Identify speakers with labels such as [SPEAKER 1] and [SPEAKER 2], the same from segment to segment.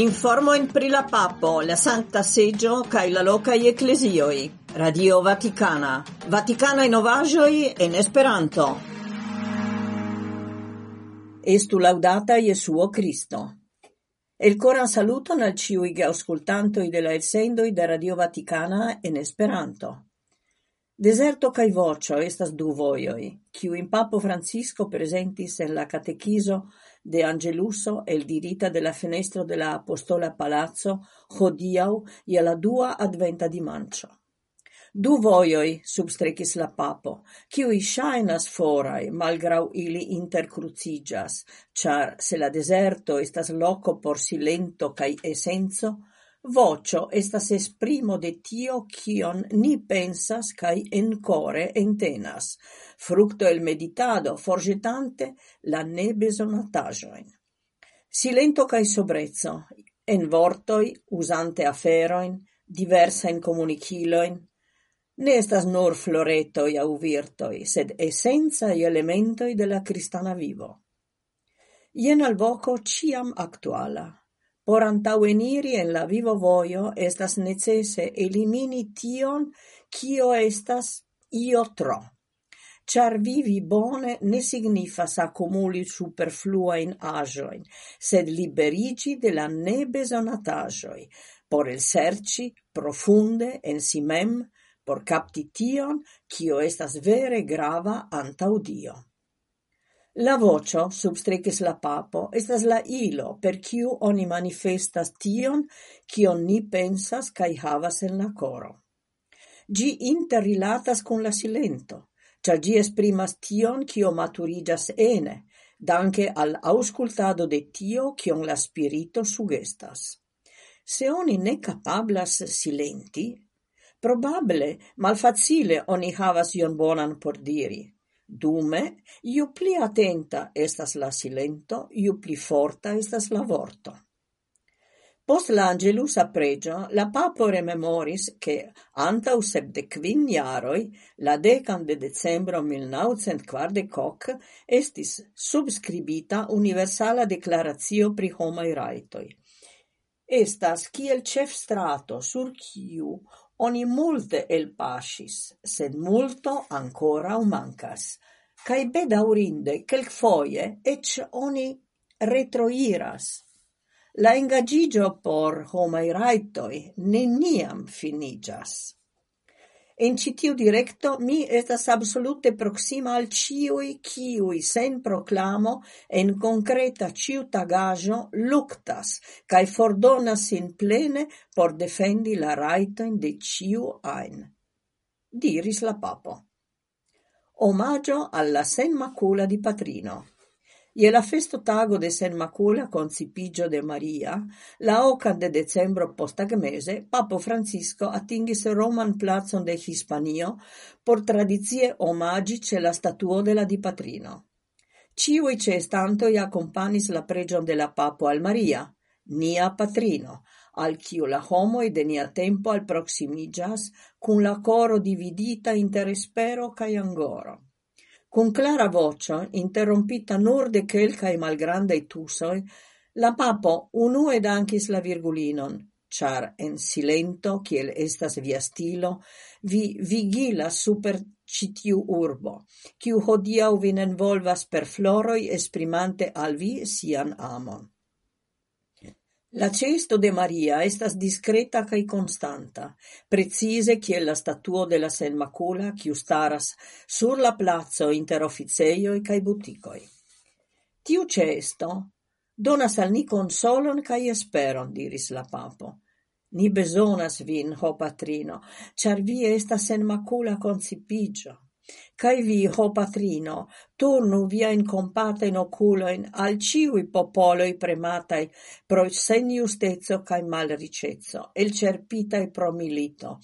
[SPEAKER 1] Informo in pri la papo, la santa seggio, kaj la loca lokaj ecclesioi. Radio Vaticana. Vatikana. Vatikanaj novaĵoj en Esperanto. Estu laudata Jesuo Cristo. El coran saluto nel al ĉiuj geaŭskultantoj de la elsendoj de Radio Vatikana en Esperanto. Deserto cae vocio estas du voioi, ciu in papo Francisco presentis en la catechiso de Angeluso el dirita de la fenestro de la Apostola Palazzo, hodiau, ia la dua adventa di mancio. Du voioi substrekis la papo, ciui shainas forai, malgrau ili interkruciĝas, char se la deserto estas loco por silento cae esenco, Vocio estas esprimo de tio, kion ni pensas kaj encore entenas, frukto el meditado, forgetante la nebezonataĵojn. Silento kaj sobrezzo, en usante aferoin diversa in comunichiloin ne estas nur floretoi au virtoi, sed esencaj elementoj de la kristana vivo. Ien al voco ciam actuala, por antaueniri en la vivo voio estas necese elimini tion, kio estas io tro. Char vivi bone ne signifas akumuli superfluajn agioin, sed liberigi de la nebezonataĵoj, por elserĉi profunde en si mem, por capti tion, kio estas vere grava antaudio. Dio. La vocio, substrecis la papo, estas la ilo, per kiu oni manifestas tion, kion ni pensas kaj havas en la coro. Gi interrilatas con la silento, cia gi esprimas tion, kio maturigas ene, danke al auscultado de tio, kion la spirito sugestas. Se oni ne capablas silenti, probable malfacile oni havas ion bonan por diri, Dume, iu pli atenta estas la silento, iu pli forta estas la vorto. Post l'angelus a pregio, la papo rememoris che antau quin jaroi, la decan de decembro 1940, estis subscribita universala declaratio pri homai raitoi. Estas kiel cef strato sur kiu Oni multe elpaŝis, sed multo ancora mancas. Cai bedaurinde, quel foie, ec oni retroiras. La engaĝiĝo por homai raitoi neniam finigas. En citiu directo mi estas absolute proxima al ciui ciui sen proclamo en concreta ciu tagajo luctas cae fordonas in plene por defendi la raitoin de ciu ain. diris la papo. Omaggio alla senmakula di patrino. Ie la festotago de sen macula concipigio de Maria, la ocan de decembro posttagmeze, papo Francisco attingis roman plazon de Hispanio por tradizie omagi ce la statuo de la Dipatrino. estanto ĉeestantoj akompanis la pregion de la papo al Maria, nia patrino, al kiu la homoi de nia tempo al proximigias, cun la coro dividita inter espero cae angoro con clara voce, interrompita nur de quelcae malgrandei tusoi, la papo unue dankis la virgulinon, char en silento, kiel estas via stilo, vi vigila super citiu urbo, kiu hodiau vin envolvas per floroi esprimante al vi sian amon. La cesto de Maria estas discreta kaj konstanta, precize kiel la statuo de la Senmakula, kiu staras sur la placo inter oficejoj kaj butikoj. Tiu cesto donas al ni konsolon kaj esperon, diris la papo. Ni bezonas vin, ho patrino, ĉar vi estas senmakula koncipiĝo. Cai vi, ho patrino, turnu via in compata in oculoin al ciui popoloi prematai pro seniustezzo cae mal ricezzo, el cerpitai pro milito.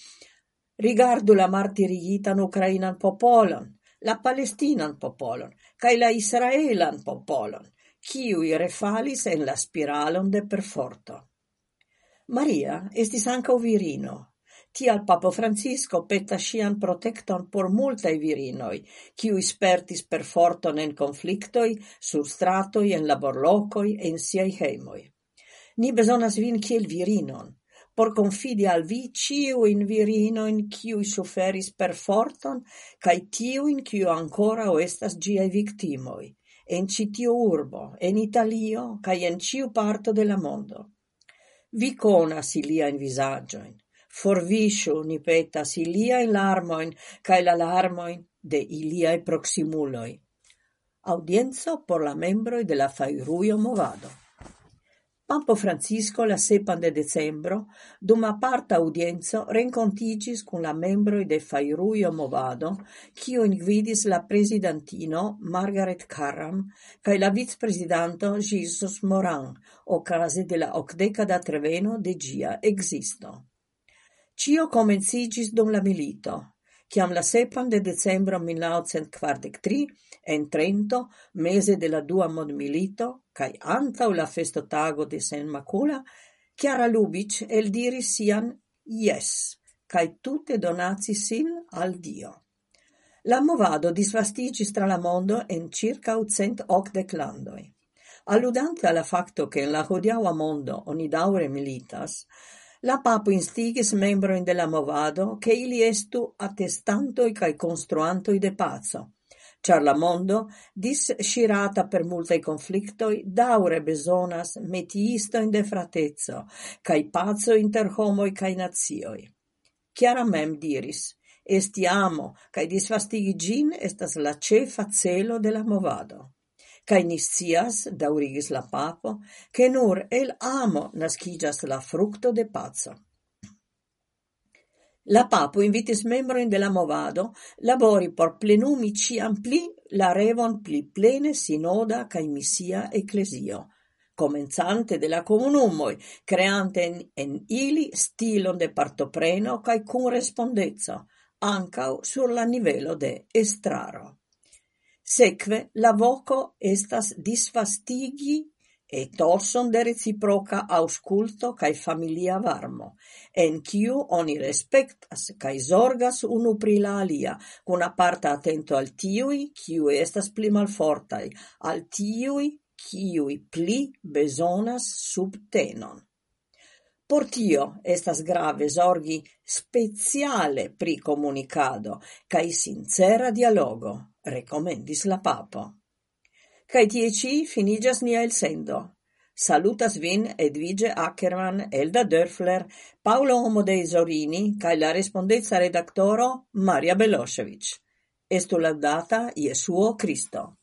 [SPEAKER 1] Rigardu la martirigitan ucrainan popolon, la palestinan popolon kaj la israelan popolon, ciui refalis en la spiralon de perforto. Maria estis anca virino, Tial Papo Francisco peta sian protecton por multae virinoi, kiuj spertis per forton en conflictoi, sur stratoi, en laborlocoi, en siai heimoi. Ni bezonas vin kiel virinon, por confidi al vi virino in qui suferis per forton, cae tiuin ciu ancora o estas giai victimoi, en citio urbo, en Italio, cae en ciu parto de la mondo. Vi conas iliain visagioin, Forviŝu, ni petas, ilia larmoin kaj la larmoin de iliaj proximuloi audienzo por la membroi de la fairuio movado. Pampo Francisco la sepan de decembro, dum aparta audienzo rencontigis cun la membroi de Fairuio Movado, cio ingvidis la presidentino Margaret Carram cae la vicepresidanto Jesus Moran, okaze de la ocdecada treveno de gia existo. Cio comencigis dum la milito, Chiam la sepan de decembro milnaŭcentkwardek-tri en Trento, mese de la dua mondmilito cae antau la festotago de Sen Macula, Chiara Lubic eldiris sian yes, cae tutte donazi sin al Dio. La movado disvastigis tra la mondo en circa cent hoc declandoi. Alludante alla facto che in la hodiaua mondo oni daure militas, La papo instigis membroin de la movado che ili estu attestantoi cae construantoi de pazzo, char la mondo, discirata per multae conflictoi, daure besonas metiistoin de fratezzo, cae pazzo inter homoi cae nazioi. Chiara mem diris, esti amo, cae disfastigi gin estas la cefa celo de la movado. Cae niscias, daurigis la papo, che nur el amo naskiĝas la fructo de pazzo. La papo invitis membrojn de la movado labori por plenumi ĉiam pli la revon pli plene sinoda cae misia ecclesio, comenzante de la komunumoj, kreante en, en ili stilon de partopreno kaj respondezzo, ancau sur la nivelo de estraro. Sekve la voco estas disvastigi etoson de reciproca ausculto kaj familia varmo, en kiu oni respektas kaj zorgas unu pri la alia, kun aparta atento al tiuj, kiuj estas pli malfortaj, al tiuj, kiuj pli bezonas subtenon. Por tio estas grave zorgi speciale pri komunikado kaj sincera dialogo, recomendis la papo. Cai tie ci finiĝas nia elsendo. Salutas vin Edvige Ackerman, Elda Dörfler, Paolo Omodei Zorini kaj la respondeca redaktoro Maria Belosevic. Estu laudata Jesuo Cristo.